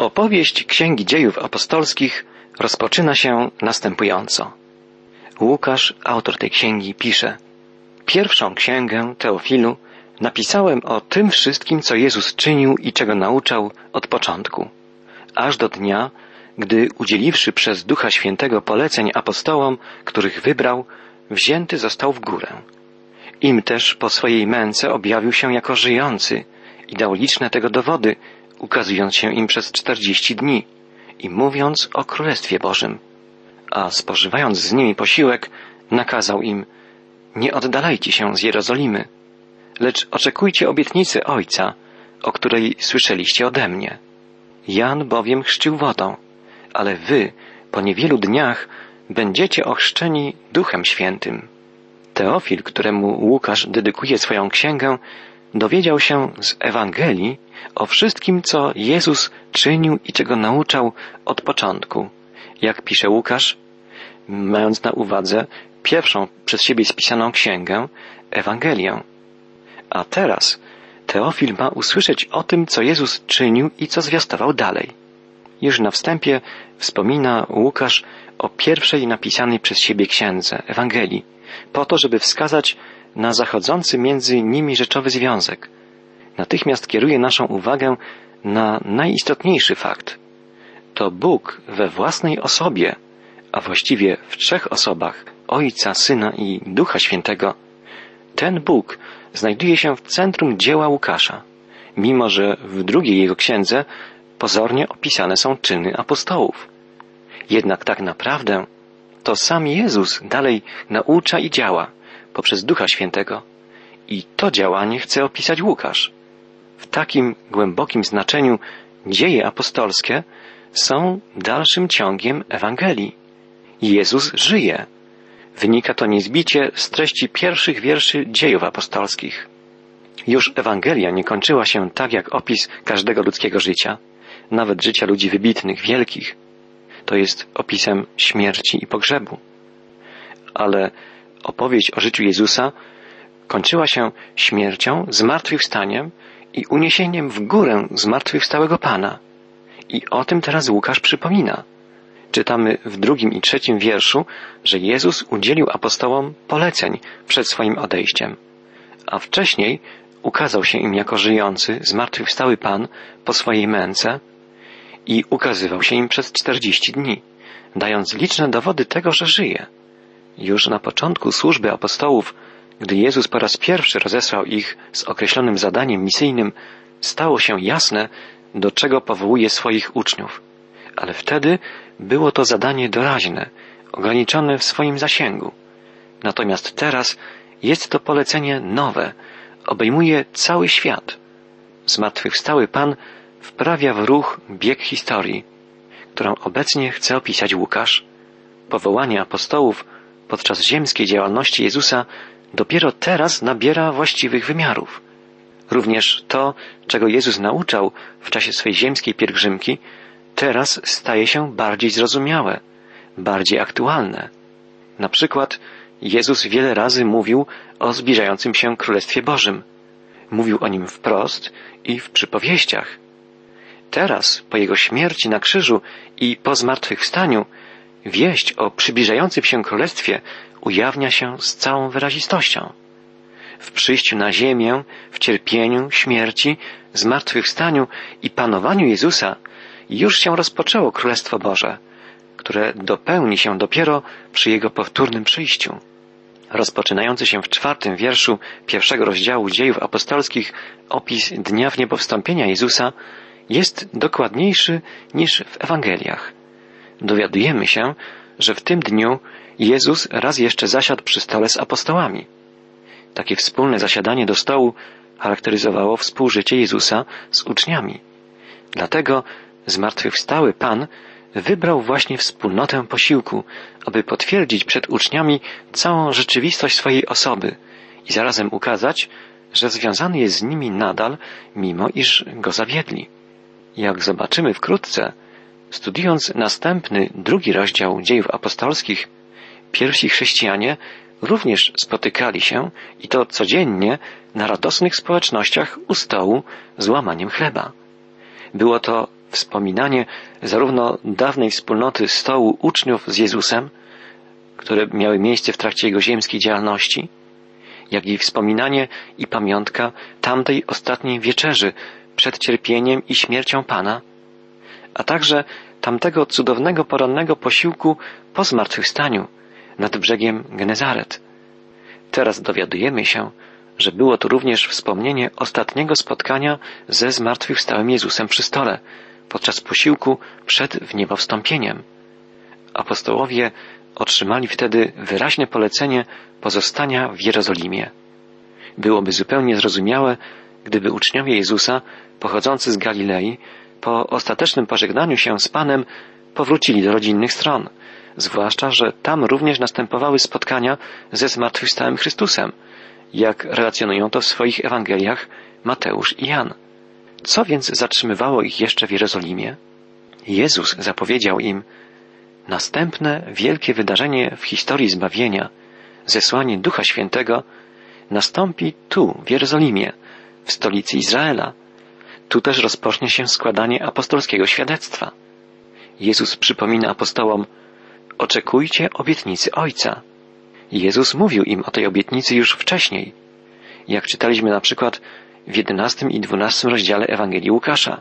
Opowieść Księgi Dziejów Apostolskich rozpoczyna się następująco. Łukasz, autor tej księgi, pisze Pierwszą księgę Teofilu napisałem o tym wszystkim, co Jezus czynił i czego nauczał od początku, aż do dnia, gdy udzieliwszy przez Ducha Świętego poleceń apostołom, których wybrał, wzięty został w górę. Im też po swojej męce objawił się jako żyjący i dał liczne tego dowody, ukazując się im przez czterdzieści dni i mówiąc o Królestwie Bożym. A spożywając z nimi posiłek, nakazał im, nie oddalajcie się z Jerozolimy, lecz oczekujcie obietnicy Ojca, o której słyszeliście ode mnie. Jan bowiem chrzcił wodą, ale wy po niewielu dniach będziecie ochrzczeni Duchem Świętym. Teofil, któremu Łukasz dedykuje swoją księgę, dowiedział się z Ewangelii o wszystkim, co Jezus czynił i czego nauczał od początku. Jak pisze Łukasz, mając na uwadze pierwszą przez siebie spisaną księgę, Ewangelię. A teraz Teofil ma usłyszeć o tym, co Jezus czynił i co zwiastował dalej. Już na wstępie wspomina Łukasz o pierwszej napisanej przez siebie księdze, Ewangelii, po to, żeby wskazać na zachodzący między nimi rzeczowy związek. Natychmiast kieruje naszą uwagę na najistotniejszy fakt. To Bóg we własnej osobie, a właściwie w trzech osobach Ojca, Syna i Ducha Świętego, ten Bóg znajduje się w centrum dzieła Łukasza, mimo że w drugiej jego księdze pozornie opisane są czyny apostołów. Jednak tak naprawdę to sam Jezus dalej naucza i działa poprzez Ducha Świętego. I to działanie chce opisać Łukasz. W takim głębokim znaczeniu dzieje apostolskie są dalszym ciągiem Ewangelii. Jezus żyje. Wynika to niezbicie z treści pierwszych wierszy dziejów apostolskich. Już Ewangelia nie kończyła się tak jak opis każdego ludzkiego życia, nawet życia ludzi wybitnych, wielkich. To jest opisem śmierci i pogrzebu. Ale opowieść o życiu Jezusa kończyła się śmiercią, zmartwychwstaniem i uniesieniem w górę zmartwychwstałego Pana. I o tym teraz Łukasz przypomina. Czytamy w drugim i trzecim wierszu, że Jezus udzielił apostołom poleceń przed swoim odejściem, a wcześniej ukazał się im jako żyjący, zmartwychwstały Pan po swojej męce i ukazywał się im przez czterdzieści dni, dając liczne dowody tego, że żyje. Już na początku służby apostołów, gdy Jezus po raz pierwszy rozesłał ich z określonym zadaniem misyjnym, stało się jasne, do czego powołuje swoich uczniów. Ale wtedy było to zadanie doraźne, ograniczone w swoim zasięgu. Natomiast teraz jest to polecenie nowe, obejmuje cały świat. Zmartwychwstały Pan wprawia w ruch bieg historii, którą obecnie chce opisać Łukasz. Powołanie apostołów podczas ziemskiej działalności Jezusa dopiero teraz nabiera właściwych wymiarów. Również to, czego Jezus nauczał w czasie swej ziemskiej pielgrzymki, teraz staje się bardziej zrozumiałe, bardziej aktualne. Na przykład Jezus wiele razy mówił o zbliżającym się Królestwie Bożym. Mówił o nim wprost i w przypowieściach. Teraz, po Jego śmierci na krzyżu i po zmartwychwstaniu, wieść o przybliżającym się Królestwie ujawnia się z całą wyrazistością. W przyjściu na ziemię, w cierpieniu, śmierci, zmartwychwstaniu i panowaniu Jezusa już się rozpoczęło Królestwo Boże, które dopełni się dopiero przy Jego powtórnym przyjściu. Rozpoczynający się w czwartym wierszu pierwszego rozdziału dziejów apostolskich opis dnia wniebowstąpienia Jezusa jest dokładniejszy niż w Ewangeliach. Dowiadujemy się, że w tym dniu Jezus raz jeszcze zasiadł przy stole z apostołami. Takie wspólne zasiadanie do stołu charakteryzowało współżycie Jezusa z uczniami. Dlatego zmartwychwstały Pan wybrał właśnie wspólnotę posiłku, aby potwierdzić przed uczniami całą rzeczywistość swojej osoby i zarazem ukazać, że związany jest z nimi nadal, mimo iż go zawiedli. Jak zobaczymy wkrótce, studiując następny, drugi rozdział dziejów apostolskich, pierwsi chrześcijanie również spotykali się i to codziennie na radosnych społecznościach u stołu z łamaniem chleba. Było to wspominanie zarówno dawnej wspólnoty stołu uczniów z Jezusem, które miały miejsce w trakcie jego ziemskiej działalności, jak i wspominanie i pamiątka tamtej ostatniej wieczerzy przed cierpieniem i śmiercią Pana, a także tamtego cudownego porannego posiłku po zmartwychwstaniu nad brzegiem Genezaret. Teraz dowiadujemy się, że było to również wspomnienie ostatniego spotkania ze zmartwychwstałym Jezusem przy stole, podczas posiłku przed wniebowstąpieniem. Apostołowie otrzymali wtedy wyraźne polecenie pozostania w Jerozolimie. Byłoby zupełnie zrozumiałe, gdyby uczniowie Jezusa, pochodzący z Galilei, po ostatecznym pożegnaniu się z Panem, powrócili do rodzinnych stron, zwłaszcza, że tam również następowały spotkania ze zmartwychwstałym Chrystusem, jak relacjonują to w swoich Ewangeliach Mateusz i Jan. Co więc zatrzymywało ich jeszcze w Jerozolimie? Jezus zapowiedział im następne wielkie wydarzenie w historii zbawienia, zesłanie Ducha Świętego, nastąpi tu, w Jerozolimie, w stolicy Izraela. Tu też rozpocznie się składanie apostolskiego świadectwa. Jezus przypomina apostołom, oczekujcie obietnicy Ojca. Jezus mówił im o tej obietnicy już wcześniej, jak czytaliśmy na przykład w jedenastym i dwunastym rozdziale Ewangelii Łukasza.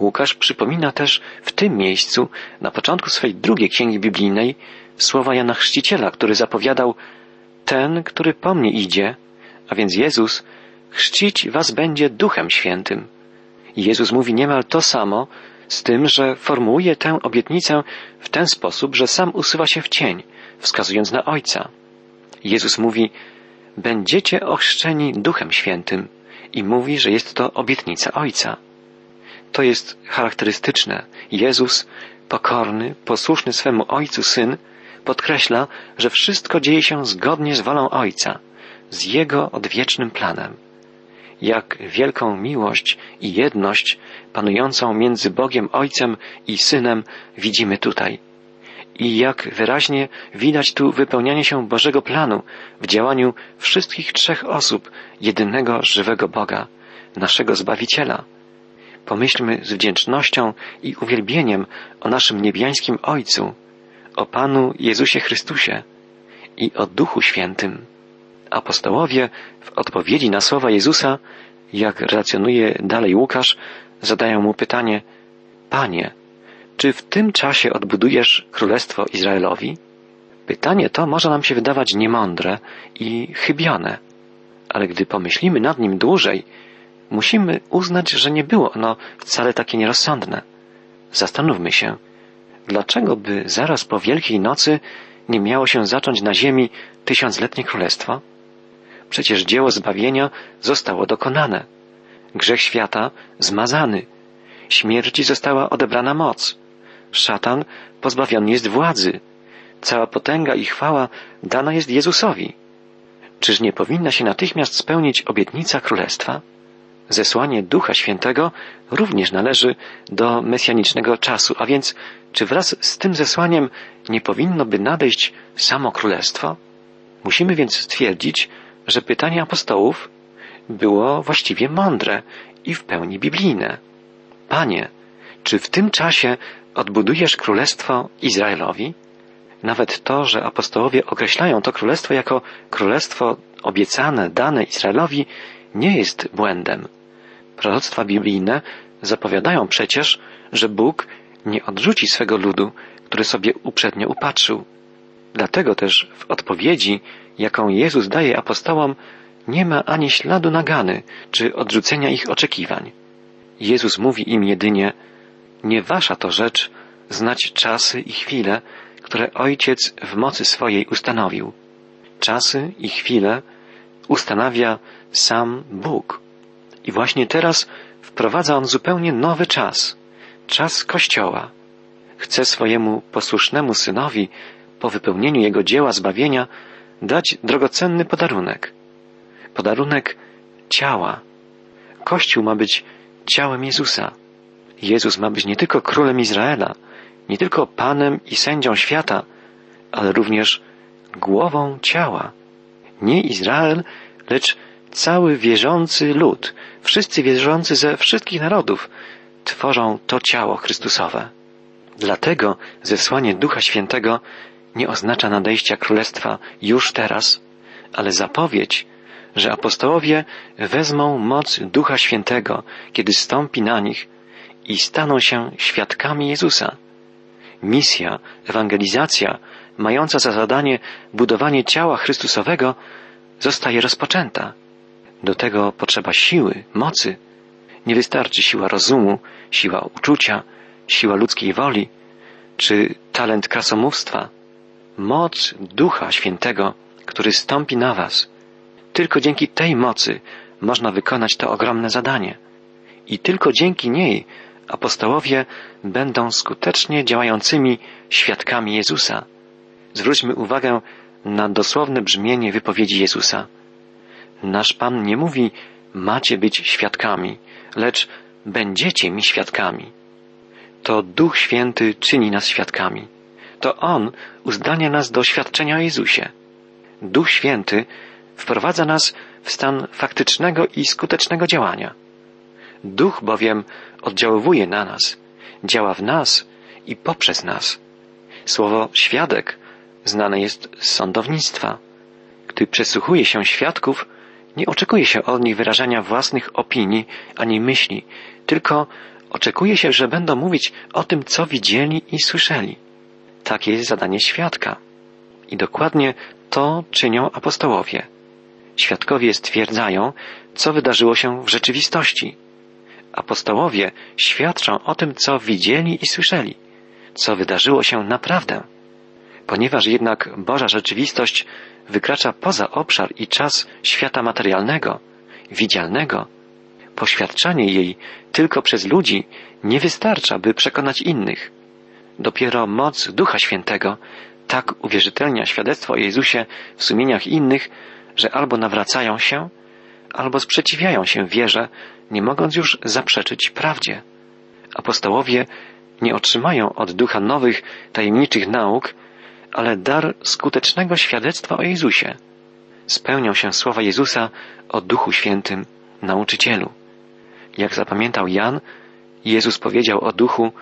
Łukasz przypomina też w tym miejscu, na początku swej drugiej księgi biblijnej, słowa Jana Chrzciciela, który zapowiadał Ten, który po mnie idzie, a więc Jezus, chrzcić was będzie Duchem Świętym. Jezus mówi niemal to samo, z tym, że formułuje tę obietnicę w ten sposób, że sam usuwa się w cień, wskazując na Ojca. Jezus mówi, będziecie ochrzczeni Duchem Świętym i mówi, że jest to obietnica Ojca. To jest charakterystyczne. Jezus, pokorny, posłuszny swemu Ojcu Syn, podkreśla, że wszystko dzieje się zgodnie z wolą Ojca, z Jego odwiecznym planem. Jak wielką miłość i jedność panującą między Bogiem Ojcem i Synem widzimy tutaj. I jak wyraźnie widać tu wypełnianie się Bożego planu w działaniu wszystkich trzech osób jedynego żywego Boga, naszego Zbawiciela. Pomyślmy z wdzięcznością i uwielbieniem o naszym niebiańskim Ojcu, o Panu Jezusie Chrystusie i o Duchu Świętym. Apostołowie w odpowiedzi na słowa Jezusa, jak relacjonuje dalej Łukasz, zadają mu pytanie, Panie, czy w tym czasie odbudujesz Królestwo Izraelowi? Pytanie to może nam się wydawać niemądre i chybione, ale gdy pomyślimy nad nim dłużej, musimy uznać, że nie było ono wcale takie nierozsądne. Zastanówmy się, dlaczego by zaraz po Wielkiej Nocy nie miało się zacząć na ziemi tysiącletnie królestwo? Przecież dzieło zbawienia zostało dokonane. Grzech świata zmazany. Śmierci została odebrana moc. Szatan pozbawiony jest władzy. Cała potęga i chwała dana jest Jezusowi. Czyż nie powinna się natychmiast spełnić obietnica królestwa? Zesłanie Ducha Świętego również należy do mesjanicznego czasu, a więc czy wraz z tym zesłaniem nie powinno by nadejść samo królestwo? Musimy więc stwierdzić, że pytanie apostołów było właściwie mądre i w pełni biblijne. Panie, czy w tym czasie odbudujesz królestwo Izraelowi? Nawet to, że apostołowie określają to królestwo jako królestwo obiecane, dane Izraelowi, nie jest błędem. Proroctwa biblijne zapowiadają przecież, że Bóg nie odrzuci swego ludu, który sobie uprzednio upatrzył. Dlatego też w odpowiedzi, jaką Jezus daje apostołom, nie ma ani śladu nagany czy odrzucenia ich oczekiwań. Jezus mówi im jedynie, nie wasza to rzecz znać czasy i chwile, które Ojciec w mocy swojej ustanowił. Czasy i chwile ustanawia sam Bóg. I właśnie teraz wprowadza On zupełnie nowy czas, czas Kościoła. Chce swojemu posłusznemu synowi, po wypełnieniu jego dzieła zbawienia, dać drogocenny podarunek. Podarunek ciała. Kościół ma być ciałem Jezusa. Jezus ma być nie tylko królem Izraela, nie tylko panem i sędzią świata, ale również głową ciała. Nie Izrael, lecz cały wierzący lud, wszyscy wierzący ze wszystkich narodów, tworzą to ciało Chrystusowe. Dlatego zesłanie Ducha Świętego nie oznacza nadejścia Królestwa już teraz, ale zapowiedź, że apostołowie wezmą moc Ducha Świętego, kiedy stąpi na nich i staną się świadkami Jezusa. Misja, ewangelizacja, mająca za zadanie budowanie ciała Chrystusowego, zostaje rozpoczęta. Do tego potrzeba siły, mocy. Nie wystarczy siła rozumu, siła uczucia, siła ludzkiej woli, czy talent krasomówstwa. Moc Ducha Świętego, który stąpi na Was. Tylko dzięki tej mocy można wykonać to ogromne zadanie. I tylko dzięki niej apostołowie będą skutecznie działającymi świadkami Jezusa. Zwróćmy uwagę na dosłowne brzmienie wypowiedzi Jezusa. Nasz Pan nie mówi macie być świadkami, lecz będziecie mi świadkami. To Duch Święty czyni nas świadkami. To On uzdania nas do świadczenia o Jezusie. Duch Święty wprowadza nas w stan faktycznego i skutecznego działania. Duch bowiem oddziaływuje na nas, działa w nas i poprzez nas. Słowo świadek znane jest z sądownictwa. Gdy przesłuchuje się świadków, nie oczekuje się od nich wyrażania własnych opinii ani myśli, tylko oczekuje się, że będą mówić o tym, co widzieli i słyszeli. Takie jest zadanie świadka. I dokładnie to czynią apostołowie. Świadkowie stwierdzają, co wydarzyło się w rzeczywistości. Apostołowie świadczą o tym, co widzieli i słyszeli, co wydarzyło się naprawdę. Ponieważ jednak Boża rzeczywistość wykracza poza obszar i czas świata materialnego, widzialnego, poświadczanie jej tylko przez ludzi nie wystarcza, by przekonać innych. Dopiero moc Ducha Świętego tak uwierzytelnia świadectwo o Jezusie w sumieniach innych, że albo nawracają się, albo sprzeciwiają się wierze, nie mogąc już zaprzeczyć prawdzie. Apostołowie nie otrzymają od ducha nowych, tajemniczych nauk, ale dar skutecznego świadectwa o Jezusie. Spełnią się słowa Jezusa o Duchu Świętym, nauczycielu. Jak zapamiętał Jan, Jezus powiedział o Duchu,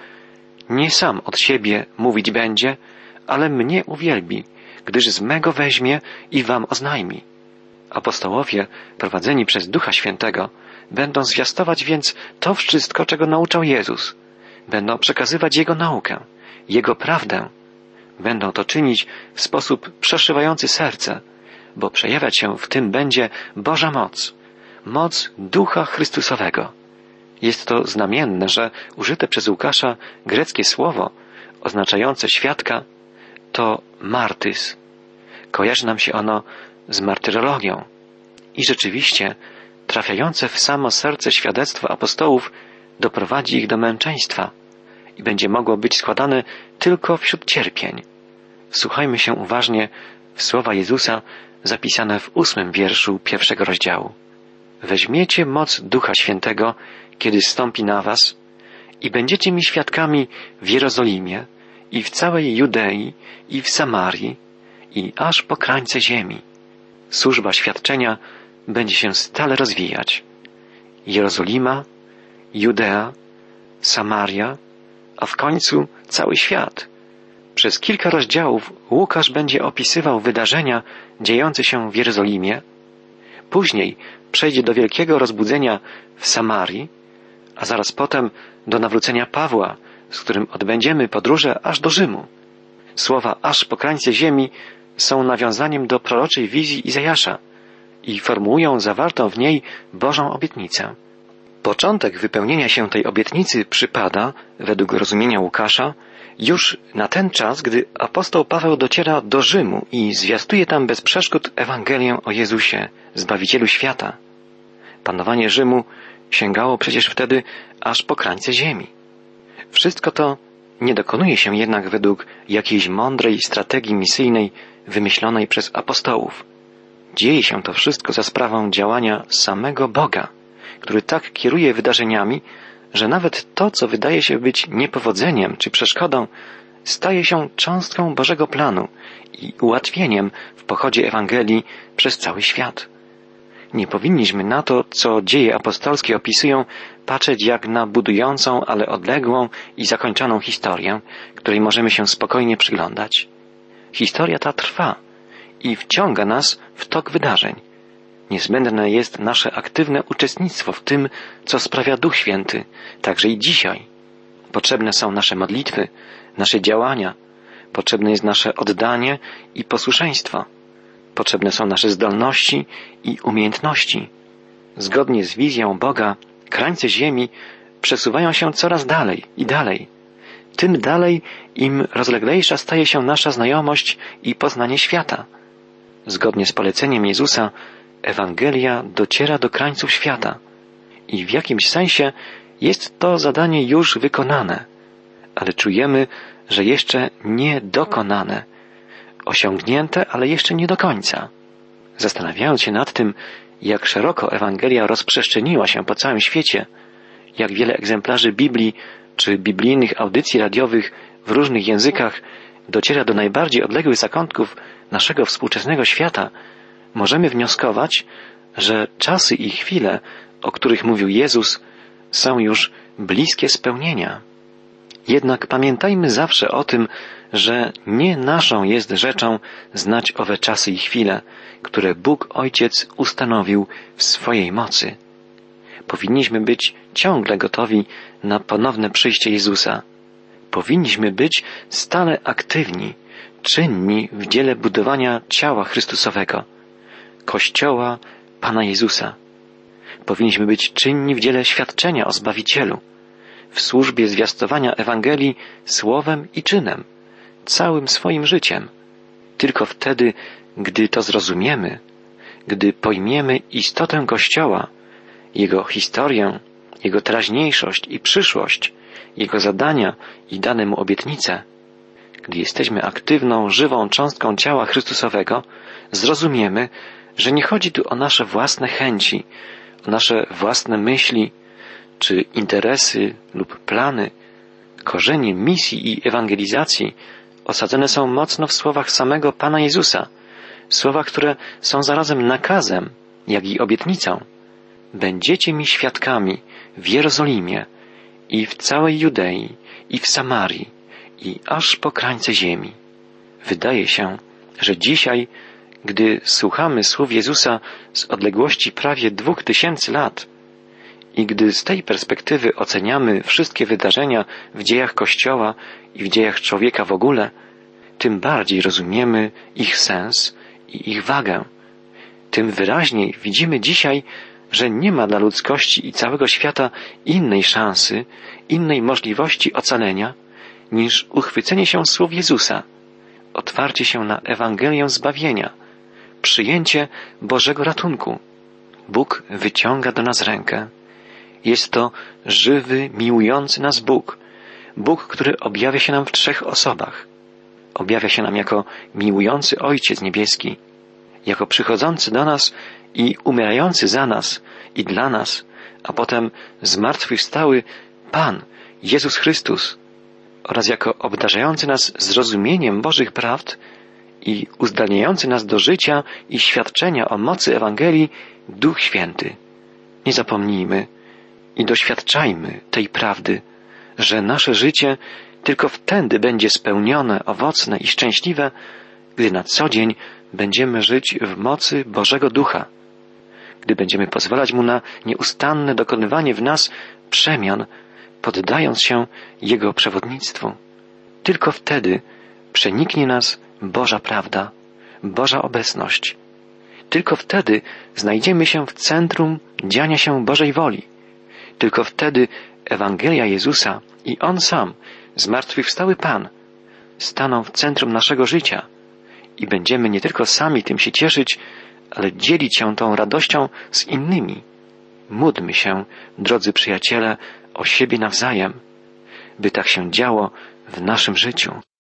nie sam od siebie mówić będzie, ale mnie uwielbi, gdyż z mego weźmie i wam oznajmi. Apostołowie, prowadzeni przez Ducha Świętego, będą zwiastować więc to wszystko, czego nauczał Jezus. Będą przekazywać Jego naukę, Jego prawdę. Będą to czynić w sposób przeszywający serce, bo przejawiać się w tym będzie Boża moc, moc Ducha Chrystusowego. Jest to znamienne, że użyte przez Łukasza greckie słowo oznaczające świadka to martys. Kojarzy nam się ono z martyrologią. I rzeczywiście, trafiające w samo serce świadectwo apostołów doprowadzi ich do męczeństwa i będzie mogło być składane tylko wśród cierpień. Słuchajmy się uważnie w słowa Jezusa zapisane w ósmym wierszu pierwszego rozdziału. Weźmiecie moc Ducha Świętego, kiedy stąpi na was i będziecie mi świadkami w Jerozolimie i w całej Judei i w Samarii i aż po krańce ziemi służba świadczenia będzie się stale rozwijać. Jerozolima, Judea, Samaria, a w końcu cały świat. Przez kilka rozdziałów Łukasz będzie opisywał wydarzenia dziejące się w Jerozolimie. Później przejdzie do wielkiego rozbudzenia w Samarii, a zaraz potem do nawrócenia Pawła, z którym odbędziemy podróżę aż do Rzymu. Słowa aż po krańce ziemi są nawiązaniem do proroczej wizji Izajasza i formułują zawartą w niej Bożą obietnicę. Początek wypełnienia się tej obietnicy przypada, według rozumienia Łukasza, już na ten czas, gdy apostoł Paweł dociera do Rzymu i zwiastuje tam bez przeszkód Ewangelię o Jezusie, Zbawicielu świata. Panowanie Rzymu sięgało przecież wtedy aż po krańce ziemi. Wszystko to nie dokonuje się jednak według jakiejś mądrej strategii misyjnej wymyślonej przez apostołów. Dzieje się to wszystko za sprawą działania samego Boga, który tak kieruje wydarzeniami, że nawet to, co wydaje się być niepowodzeniem czy przeszkodą, staje się cząstką Bożego planu i ułatwieniem w pochodzie Ewangelii przez cały świat. Nie powinniśmy na to, co dzieje apostolskie opisują, patrzeć jak na budującą, ale odległą i zakończoną historię, której możemy się spokojnie przyglądać. Historia ta trwa i wciąga nas w tok wydarzeń. Niezbędne jest nasze aktywne uczestnictwo w tym, co sprawia Duch Święty, także i dzisiaj. Potrzebne są nasze modlitwy, nasze działania, potrzebne jest nasze oddanie i posłuszeństwo. Potrzebne są nasze zdolności i umiejętności. Zgodnie z wizją Boga, krańce Ziemi przesuwają się coraz dalej i dalej. Tym dalej, im rozleglejsza staje się nasza znajomość i poznanie świata. Zgodnie z poleceniem Jezusa, Ewangelia dociera do krańców świata i w jakimś sensie jest to zadanie już wykonane, ale czujemy, że jeszcze nie dokonane, osiągnięte, ale jeszcze nie do końca. Zastanawiając się nad tym, jak szeroko Ewangelia rozprzestrzeniła się po całym świecie, jak wiele egzemplarzy Biblii czy biblijnych audycji radiowych w różnych językach dociera do najbardziej odległych zakątków naszego współczesnego świata, możemy wnioskować, że czasy i chwile, o których mówił Jezus, są już bliskie spełnienia. Jednak pamiętajmy zawsze o tym, że nie naszą jest rzeczą znać owe czasy i chwile, które Bóg Ojciec ustanowił w swojej mocy. Powinniśmy być ciągle gotowi na ponowne przyjście Jezusa. Powinniśmy być stale aktywni, czynni w dziele budowania ciała Chrystusowego, Kościoła Pana Jezusa. Powinniśmy być czynni w dziele świadczenia o Zbawicielu, w służbie zwiastowania Ewangelii słowem i czynem, całym swoim życiem. Tylko wtedy, gdy to zrozumiemy, gdy pojmiemy istotę Kościoła, jego historię, jego teraźniejszość i przyszłość, jego zadania i dane mu obietnice, gdy jesteśmy aktywną, żywą cząstką ciała Chrystusowego, zrozumiemy, że nie chodzi tu o nasze własne chęci, o nasze własne myśli, czy interesy lub plany. Korzenie misji i ewangelizacji osadzone są mocno w słowach samego Pana Jezusa, słowach, które są zarazem nakazem, jak i obietnicą. Będziecie mi świadkami w Jerozolimie i w całej Judei i w Samarii i aż po krańce ziemi. Wydaje się, że dzisiaj, gdy słuchamy słów Jezusa z odległości prawie dwóch tysięcy lat i gdy z tej perspektywy oceniamy wszystkie wydarzenia w dziejach Kościoła i w dziejach człowieka w ogóle, tym bardziej rozumiemy ich sens i ich wagę. Tym wyraźniej widzimy dzisiaj, że nie ma dla ludzkości i całego świata innej szansy, innej możliwości ocalenia, niż uchwycenie się słów Jezusa, otwarcie się na Ewangelię zbawienia, przyjęcie Bożego ratunku. Bóg wyciąga do nas rękę. Jest to żywy, miłujący nas Bóg, Bóg, który objawia się nam w trzech osobach. Objawia się nam jako miłujący Ojciec Niebieski, jako przychodzący do nas i umierający za nas i dla nas, a potem zmartwychwstały Pan, Jezus Chrystus, oraz jako obdarzający nas zrozumieniem Bożych prawd i uzdalniający nas do życia i świadczenia o mocy Ewangelii Duch Święty. Nie zapomnijmy i doświadczajmy tej prawdy, że nasze życie tylko wtedy będzie spełnione, owocne i szczęśliwe, gdy na co dzień będziemy żyć w mocy Bożego Ducha, gdy będziemy pozwalać Mu na nieustanne dokonywanie w nas przemian, poddając się Jego przewodnictwu. Tylko wtedy przeniknie nas Boża prawda, Boża obecność. Tylko wtedy znajdziemy się w centrum dziania się Bożej woli. Tylko wtedy Ewangelia Jezusa i On sam, zmartwychwstały Pan, staną w centrum naszego życia i będziemy nie tylko sami tym się cieszyć, ale dzielić się tą radością z innymi. Módlmy się, drodzy przyjaciele, o siebie nawzajem, by tak się działo w naszym życiu.